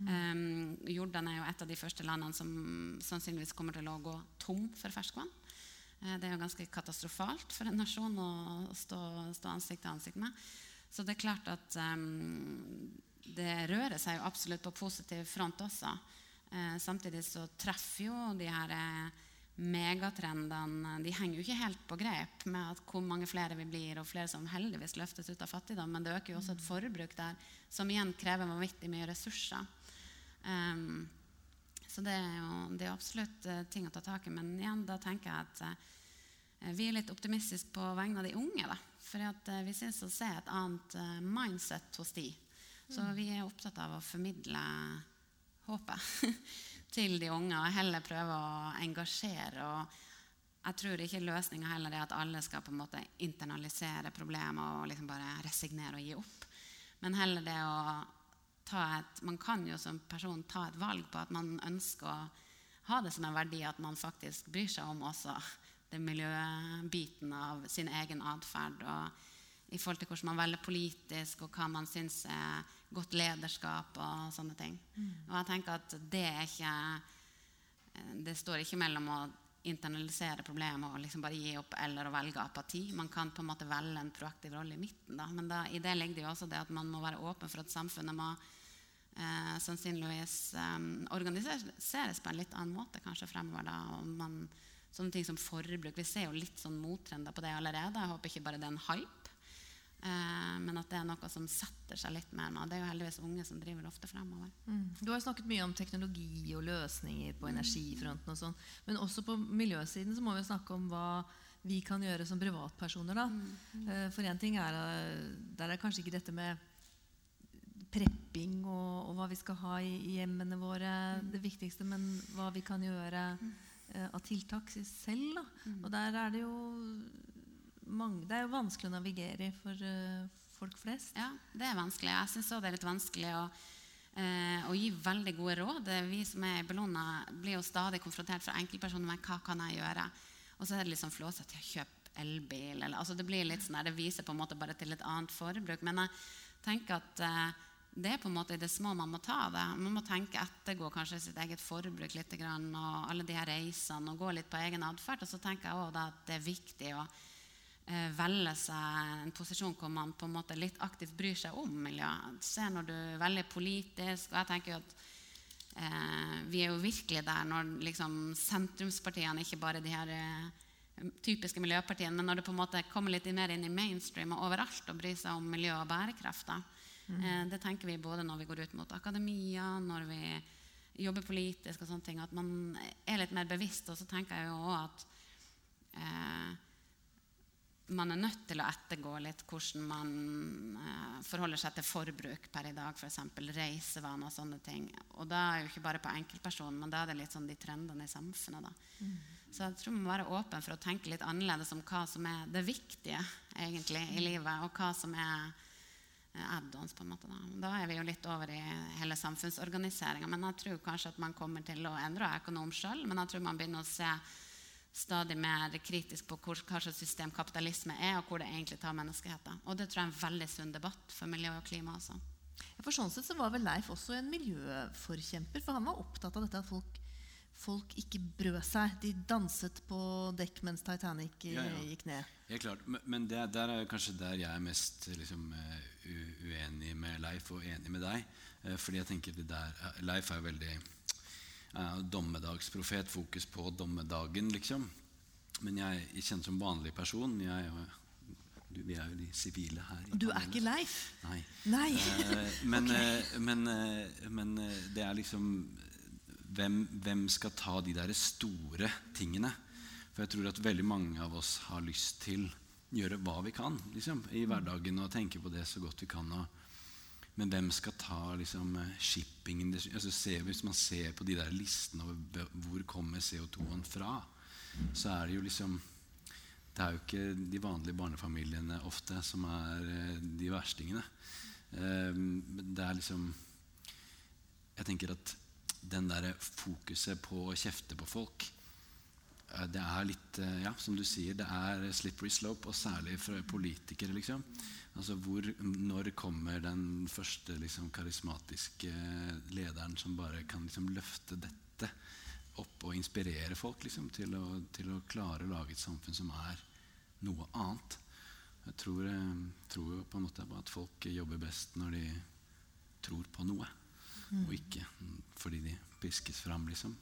Um, Jordan er jo et av de første landene som sannsynligvis kommer til å gå tom for ferskvann. Uh, det er jo ganske katastrofalt for en nasjon å stå, stå ansikt til ansikt med. Så det er klart at um, det rører seg jo absolutt på positiv front også. Uh, samtidig så treffer jo de her uh, megatrendene De henger jo ikke helt på grep med at hvor mange flere vi blir, og flere som heldigvis løftes ut av fattigdom. Men det øker jo også et forbruk der som igjen krever vanvittig mye ressurser. Um, så det er jo det er absolutt uh, ting å ta tak i. Men igjen, da tenker jeg at uh, vi er litt optimistiske på vegne av de unge. Da. For uh, vi syns å se et annet mindset hos de. Så mm. vi er opptatt av å formidle håpet til de unge og heller prøve å engasjere. og jeg tror ikke løsninga heller er at alle skal på en måte internalisere problemer og liksom bare resignere og gi opp. Men heller det å et, man kan jo som person ta et valg på at man ønsker å ha det som en verdi at man faktisk bryr seg om også den miljøbiten av sin egen atferd. I forhold til hvordan man velger politisk, og hva man syns er godt lederskap. og sånne ting. Mm. Og jeg tenker at det er ikke Det står ikke mellom å internalisere problemet og liksom bare gi opp eller å velge apati. Man kan på en måte velge en proaktiv rolle i midten. Da. Men da, i det ligger det jo også det at man må være åpen for at samfunnet må eh, sannsynligvis eh, organiseres på en litt annen måte kanskje fremover. Da, og man, sånne ting som forbruk. Vi ser jo litt sånn mottrender på det allerede. Jeg håper ikke bare det er en hype. Eh, men at det er noe som setter seg litt mer nå. Det er jo heldigvis unge som driver ofte fremover. Mm. Du har snakket mye om teknologi og løsninger på energifronten. og sånn, Men også på miljøsiden så må vi snakke om hva vi kan gjøre som privatpersoner. da. Mm. Eh, for én ting er eh, Der er kanskje ikke dette med prepping og, og hva vi skal ha i, hjemmene våre mm. det viktigste, men hva vi kan gjøre uh, av tiltak selv. da. Og der er det jo mange, det er jo vanskelig å navigere for uh, folk flest. Ja, det er vanskelig. Jeg syns òg det er litt vanskelig å, uh, å, gi veldig gode råd. Vi som er i Bellona, blir jo stadig konfrontert fra enkeltpersoner med hva kan jeg gjøre. Og så er det liksom flåsete å kjøpe elbil. Eller, altså det blir litt sånn der, det viser på en måte bare til et annet forbruk. Men jeg tenker at uh, det er på en måte i det små man må ta det. Man må tenke ettergå kanskje sitt eget forbruk litt, og alle de her reisene, og gå litt på egen atferd. Og så tenker jeg også at det er viktig å eh, velge seg en posisjon hvor man på en måte litt aktivt bryr seg om miljøet. Se når du er veldig politisk. og jeg tenker jo at eh, Vi er jo virkelig der når liksom, sentrumspartiene, ikke bare de her eh, typiske miljøpartiene, men når det på en måte kommer litt mer inn i mainstream og overalt og bryr seg om miljø og bærekraft. Mm. Eh, det tenker vi både når vi går ut mot akademia, når vi jobber politisk og sånne ting, at man er litt mer bevisst. Og så tenker jeg jo også at eh, man er nødt til å ettergå litt hvordan man eh, forholder seg til forbruk per i dag, f.eks. reisevaner og sånne ting. Og da er jo ikke bare på enkeltpersonen, men da er det litt sånn de trendene i samfunnet. da. Mm. Så jeg tror man må være åpen for å tenke litt annerledes om hva som er det viktige egentlig i livet, og hva som er eh, add-ons. på en måte Da. da er vi jo litt over i hele samfunnsorganiseringa. Men jeg tror kanskje at man kommer til å endre økonom sjøl. Men jeg tror man begynner å se stadig mer kritisk på hvor, hva slags system kapitalisme er, og hvor det egentlig tar menneskeheten. Og det tror jeg er en veldig sunn debatt for miljø og klima også. For sånn sett så var vel Leif også en miljøforkjemper, for han var opptatt av dette at folk, folk ikke brød seg. De danset på dekk mens Titanic ja, ja. gikk ned. Ja, klart. Men det, der er kanskje der jeg er mest liksom, uenig med Leif og enig med deg. Eh, fordi jeg tenker det der, Leif er veldig uh, dommedagsprofet, fokus på dommedagen, liksom. Men jeg, jeg kjenner som vanlig person jeg, du, Vi er jo de sivile her. Du er ikke Leif? Nei. Nei. Uh, men, okay. uh, men, men, det er liksom hvem, hvem, skal ta de der store tingene? For jeg tror at veldig mange av oss har lyst til å gjøre hva vi kan liksom, i hverdagen og tenke på det så godt vi kan. Og, men hvem skal ta liksom, shippingen? Altså, se, hvis man ser på de der listene over hvor kommer CO2-en fra, så er det jo liksom Det er jo ikke de vanlige barnefamiliene ofte som er eh, de verstingene. Ehm, det er liksom Jeg tenker at den der fokuset på å kjefte på folk eh, det er litt eh, Ja, som du sier, det er slippery slope, og særlig for politikere, liksom. Altså hvor, Når kommer den første liksom, karismatiske lederen som bare kan liksom, løfte dette opp og inspirere folk liksom, til, å, til, å, klare å lage et samfunn som er noe annet? Jeg tror, eh, tror jo på en måte at folk jobber best når de tror på noe, mm. og ikke fordi de piskes fram, liksom.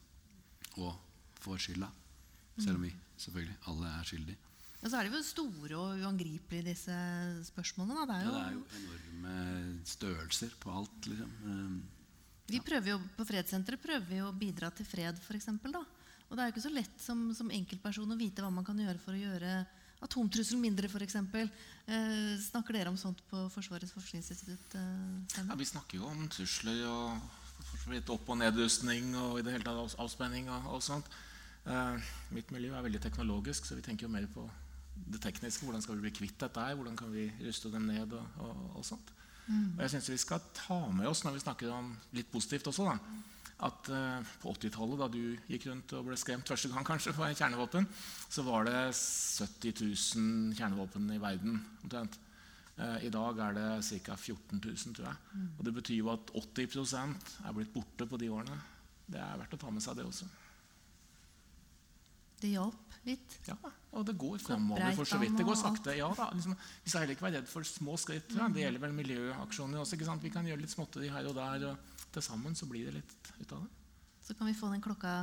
Og får skylda. Selv om vi selvfølgelig alle er skyldige. Og så er de jo store og uangripelige, disse spørsmålene. Det er, jo, ja, det er jo enorme størrelser på alt. Liksom. Um, vi prøver jo, På Fredssenteret prøver vi å bidra til fred, f.eks. Og det er jo ikke så lett som, som enkeltperson å vite hva man kan gjøre for å gjøre atomtrusselen mindre, f.eks. Eh, snakker dere om sånt på Forsvarets forskningsinstitutt? Eh, ja, vi snakker jo om trusler og opp- og nedrustning og i det hele tatt avspenning og, og sånt. Eh, mitt miljø er veldig teknologisk, så vi tenker jo mer på det tekniske. Hvordan skal vi bli kvitt dette her? Hvordan kan vi ruste dem ned? og, og, og sånt. Mm. Og jeg synes Vi skal ta med oss når vi snakker om litt positivt også, da, at uh, på 80-tallet, da du gikk rundt og ble skremt første gang kanskje for kjernevåpen, så var det 70 000 kjernevåpen i verden omtrent. Uh, I dag er det ca. 14 000, tror jeg. Mm. Og Det betyr jo at 80% er blitt borte på de årene. Det er verdt å ta med seg, det også. det hjalp litt. Ja, og det går fremover for så vidt. Det går sakte. Ja, da, liksom, vi skal heller ikke være redd for små skritt. Ja. Det gjelder vel miljøaksjoner også. ikke sant? Vi kan gjøre litt småtteri her og der, og til sammen så blir det litt ut av det. Så kan vi få den klokka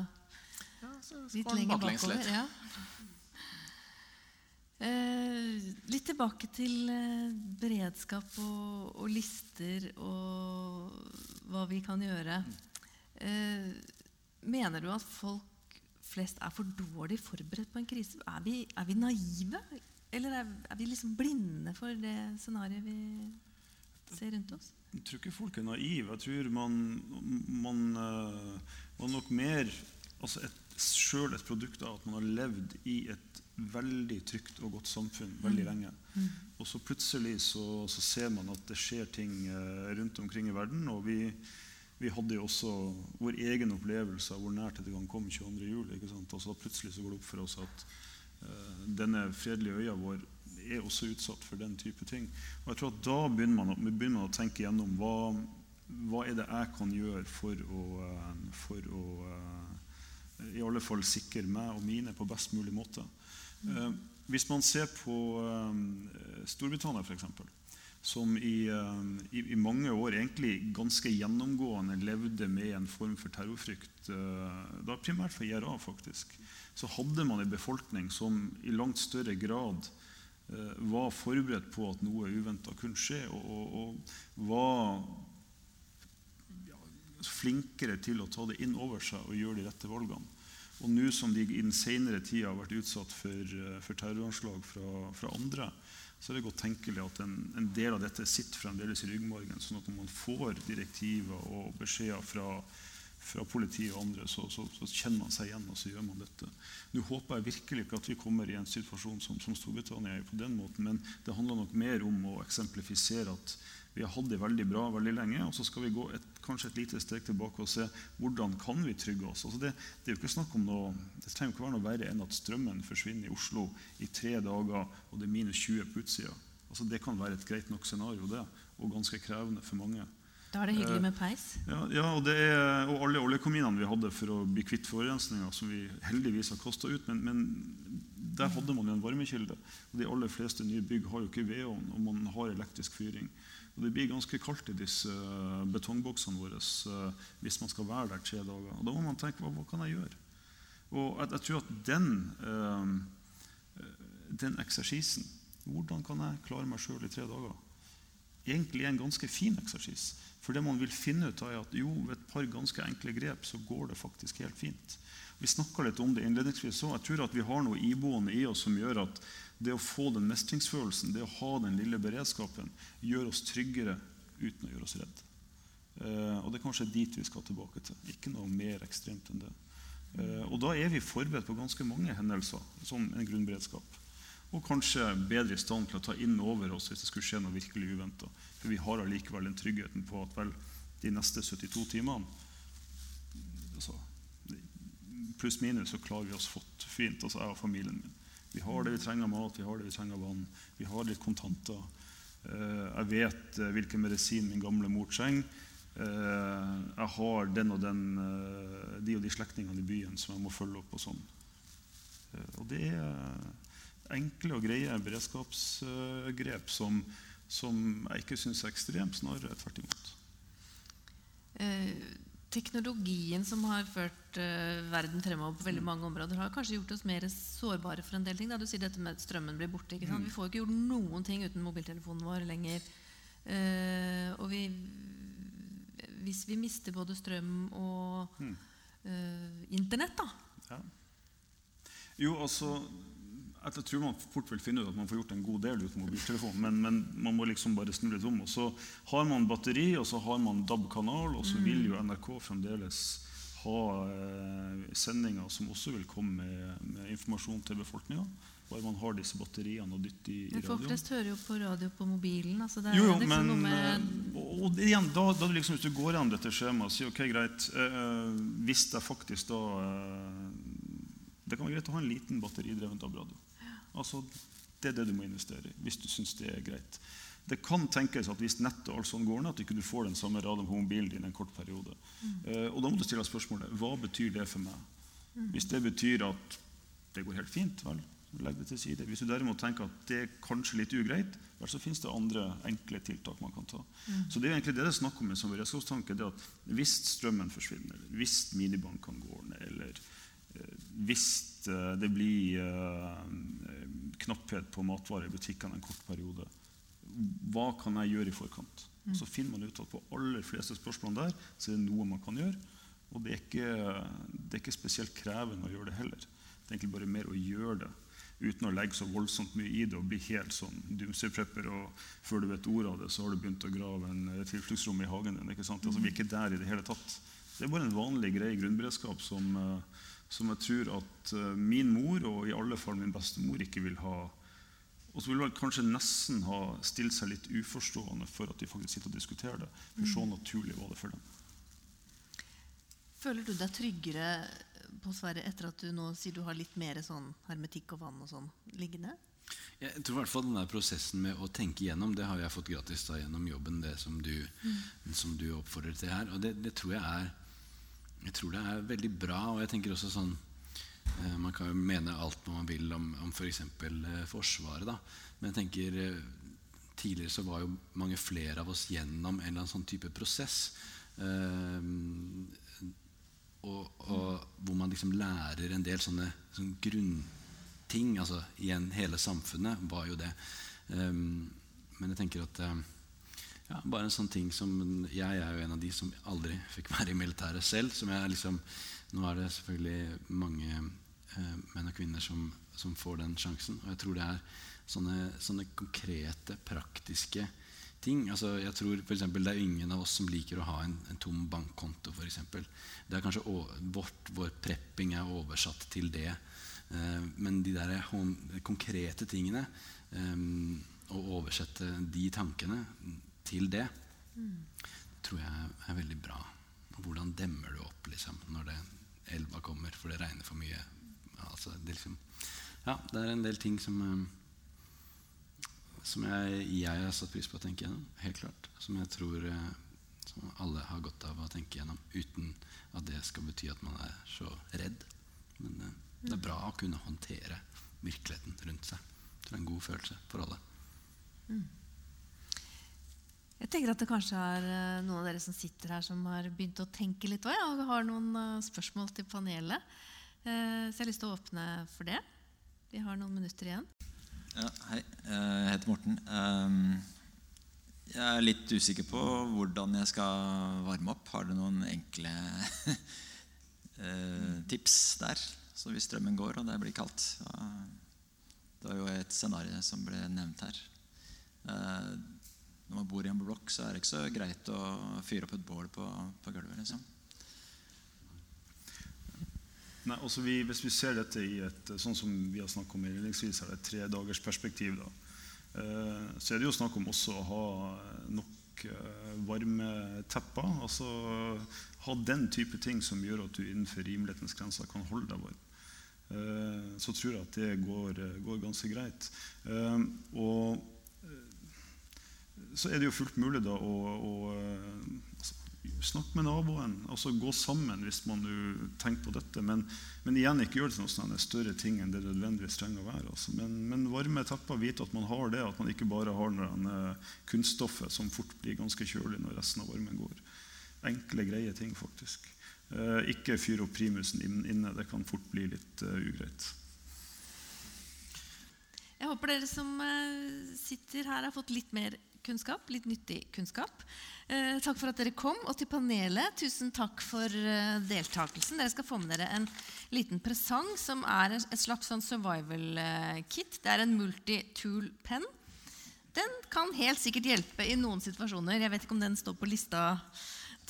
ja, så, så litt lenger bakover. Ja. Eh, litt tilbake til eh, beredskap og, og, lister og hva vi kan gjøre. Eh, mener du at folk flest er for dårlig forberedt på en krise? Er vi, er vi naive? Eller er, er, vi liksom blinde for det scenarioet vi ser rundt oss? Jeg tror ikke folk er naive. Jeg tror man, man, uh, man nok mer altså et, Sjøl et produkt av at man har levd i et veldig trygt og godt samfunn veldig mm. lenge. Mm. Og så plutselig så, så, ser man at det skjer ting eh, rundt omkring i verden. Og vi, vi hadde jo også vår egen opplevelse av hvor nært dette kan komme 22.07. Og plutselig så går det opp for oss at uh, denne fredelige øya vår er også utsatt for den type ting. Og jeg tror at Da begynner man, begynner man å tenke gjennom hva, hva er det jeg kan gjøre for å, uh, for å uh, i alle fall sikre meg og mine på best mulig måte. Uh, hvis man ser på eh, Storbritannia, f.eks., som i, eh, i, i, mange år egentlig ganske gjennomgående levde med en form for terrorfrykt, da primært for IRA, faktisk, så hadde man en befolkning som i langt større grad var forberedt på at noe uventa kunne skje, og, og, og var ja, flinkere til å ta det inn over seg og gjøre de rette valgene. Og nå som de i den senere tida har vært utsatt for, eh, for terroranslag fra, fra, andre, så er det godt tenkelig at en, en, del av dette sitter fremdeles i ryggmargen. sånn at når man får direktiver og beskjeder fra, fra politiet og andre, så, så, så, kjenner man seg igjen, og så gjør man dette. Nå håper jeg virkelig ikke at vi kommer i en situasjon som, som Storbritannia er på den måten, men det handler nok mer om å eksemplifisere at vi har hatt det veldig bra veldig lenge. Og så skal vi gå et, kanskje et lite steg tilbake og se hvordan kan vi trygge oss. Altså det, det, er jo ikke snakk om noe, det trenger ikke være noe verre enn at strømmen forsvinner i Oslo i tre dager, og det er minus 20 på utsida. Altså det kan være et greit nok scenario, det, og ganske krevende for mange. Da er det hyggelig med peis? Ja, ja og, er, og, alle oljekommunene vi hadde for å bli kvitt forurensninga, som vi heldigvis har kasta ut. Men, men, der hadde man jo en varmekilde. Og de aller fleste nye bygg har jo ikke vedovn, og man har elektrisk fyring. Og det blir ganske kaldt i disse uh, betongboksene våre uh, hvis man skal være der tre dager. Og Da må man tenke hva, hva kan jeg gjøre? Og jeg, jeg tror at den, øh, den eksersisen Hvordan kan jeg klare meg sjøl i tre dager? Egentlig er en ganske fin eksersis. For det man vil finne ut av er at jo, ved et par ganske enkle grep så går det faktisk helt fint. Vi snakka litt om det innledningsvis òg. Jeg tror at vi har noe iboende i oss som gjør at det å få den mestringsfølelsen, det å ha den lille beredskapen, gjør oss tryggere uten å gjøre oss redd. Eh, og det er kanskje dit vi skal tilbake til. Ikke noe mer ekstremt enn det. Eh, og da er vi forberedt på ganske mange hendelser som en grunnberedskap. Og kanskje bedre i stand til å ta inn over oss hvis det skulle skje noe virkelig uventa. For vi har allikevel den tryggheten på at vel, de neste 72 timene altså, pluss-minus så klarer vi oss fått fint, altså jeg og familien min. Vi har det vi trenger av mat, vi har det vi trenger av vann, vi har litt kontanter. Eh, jeg vet eh, hvilken medisin min gamle mor trenger. Eh, jeg har den og den, de og de slektningene i byen som jeg må følge opp. Og sånn. Og det er enkle og greie beredskapsgrep som, som jeg ikke syns er ekstremt, snarere tvert imot. Eh teknologien som har ført uh, verden fremover på veldig mm. mange områder, har kanskje gjort oss mer sårbare for en del ting. Da. Du sier dette med at strømmen blir borte. Mm. Vi får ikke gjort noen ting uten mobiltelefonen vår lenger. Uh, og vi, hvis vi mister både strøm og uh, Internett, da ja. Jo, altså jeg tror man fort vil finne ut at man får gjort en god del uten mobiltelefon. Men, men, man må liksom bare snu litt om. Og så har man batteri, og så har man DAB-kanal, og så mm. vil jo NRK fremdeles ha eh, sendinger som også vil komme med, med informasjon til befolkninga. Bare man har disse batteriene og dytter i, i radioen. Folk flest hører jo på radio på mobilen. Altså jo, jo, liksom men med... og, og igjen, da, da liksom, Hvis du går gjennom dette skjemaet og sier ok, greit eh, Hvis jeg faktisk da eh, Det kan være greit å ha en liten batteridrevet DAB-radio. Altså, det er det du må investere i hvis du syns det er greit. Det kan tenkes at hvis nettet og alt sånn går ned, at du ikke får den samme radioen på mobilen din en kort periode. Mm. Eh, og Da må du stille spørsmålet hva betyr det for meg. Mm. Hvis det betyr at det går helt fint, vel, legg det til side. Hvis du derimot tenker at det er kanskje litt ugreit, vel, så finnes det andre enkle tiltak man kan ta. Så det er egentlig det det er snakk om som beredskapstanke. det at Hvis strømmen forsvinner, hvis minibankene går ned, eller eh, hvis eh, det blir eh, knapphet på matvarer i butikkene en kort periode, hva kan jeg gjøre i forkant? Så finner man ut at på aller fleste spørsmålene der så er det noe man kan gjøre. Og det er, ikke, det er ikke spesielt krevende å gjøre det heller. Det er egentlig bare mer å gjøre det uten å legge så voldsomt mye i det og bli helt sånn doomsday-prepper. Og før du vet ordet av det, så har du begynt å grave en eh, tilfluktsrom i hagen din. ikke sant? Altså, vi er ikke der i det hele tatt. Det er bare en vanlig, grei grunnberedskap som, eh, som jeg tror at eh, min mor, og i alle fall min bestemor, ikke vil ha og så vil man kanskje nesten ha stilt seg litt uforstående for at de faktisk sitter og diskuterer det. For så naturlig var det for dem. Føler du deg tryggere på Sverre etter at du nå sier du har litt mer sånn hermetikk og vann og sånn liggende? Jeg tror i hvert fall den der prosessen med å tenke igjennom, det har jeg fått gratis da gjennom jobben, det som du, som du oppfordrer til her. Og det, det tror jeg er jeg tror det er veldig bra. Og jeg tenker også sånn eh, Man kan jo mene alt man vil om, om f.eks. For eh, Forsvaret. da Men jeg tenker eh, tidligere så var jo mange flere av oss gjennom en eller annen sånn type prosess. Og, og hvor man liksom lærer en del sånne, sånne grunnting. Altså igjen, hele samfunnet var jo det. Men jeg tenker at ja, bare en sånn ting som Jeg er jo en av de som aldri fikk være i militæret selv. Som jeg liksom, nå er det selvfølgelig mange eh, menn og kvinner som, som, får den sjansen. Og jeg tror det er sånne, sånne konkrete, praktiske ting. Altså, jeg tror for eksempel, Det er ingen av oss som liker å ha en, en tom bankkonto. For det er kanskje vårt, Vår prepping er oversatt til det. Eh, men de der konkrete tingene, eh, å oversette de tankene til det, det tror jeg er veldig bra. Hvordan demmer du opp liksom, når det, elva kommer for det regner for mye? Altså, det, liksom, ja, det er en del ting som, eh, som jeg, jeg, har satt pris på å tenke gjennom. Helt klart. Som jeg tror eh, som alle har godt av å tenke gjennom. Uten at det skal bety at man er så redd. Men eh, det er bra å kunne håndtere virkeligheten rundt seg. Det er en god følelse for alle. Mm. Jeg tenker at det kanskje er eh, noen av dere som sitter her, som har begynt å tenke litt òg, og har noen eh, spørsmål til panelet. Eh, så jeg har lyst til å åpne for det. Vi har noen minutter igjen. Ja, hei. Jeg heter Morten. Jeg er litt usikker på hvordan jeg skal varme opp. Har du noen enkle tips der? Så hvis strømmen går og det blir kaldt Det var jo et scenario som ble nevnt her. Når man bor i en blokk, så er det ikke så greit å fyre opp et bål på, på gulvet. liksom. Nei, altså vi, Hvis vi ser dette i et sånn som vi har om innledningsvis, er et tredagersperspektiv. da, eh, Så er det jo snakk om også å ha nok eh, varme tepper. Altså ha den type ting som gjør at du innenfor rimelighetens grenser kan holde deg varm. Eh, så tror jeg at det går, går ganske greit. Eh, og så er det jo fullt mulig da å, å altså, snakke med naboen. altså Gå sammen hvis man tenker på dette. Men, men, igjen ikke gjør det til noe større ting enn det nødvendigvis trenger å være. Altså. Men, men, varme tepper, vite at man har det, at man ikke bare har denne kunststoffet som fort blir ganske kjølig når resten av varmen går. Enkle, greie ting, faktisk. Eh, ikke fyr opp primusen inne. Det kan fort bli litt uh, ugreit. Jeg håper dere som sitter her, har fått litt mer kunnskap, litt nyttig kunnskap. Eh, takk for at dere kom. Og til panelet, tusen takk for eh, deltakelsen. Dere skal få med dere en liten presang som er et slags sånn survival-kit. Det er en multitool-penn. Den kan helt sikkert hjelpe i noen situasjoner. Jeg vet ikke om den står på lista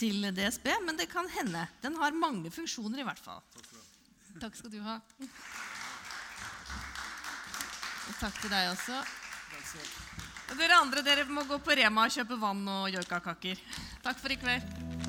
til DSB, men det kan hende. Den har mange funksjoner i hvert fall. Takk skal du ha. Og takk til deg også. Dere andre dere må gå på Rema og kjøpe vann og joikakaker. Takk for i kveld.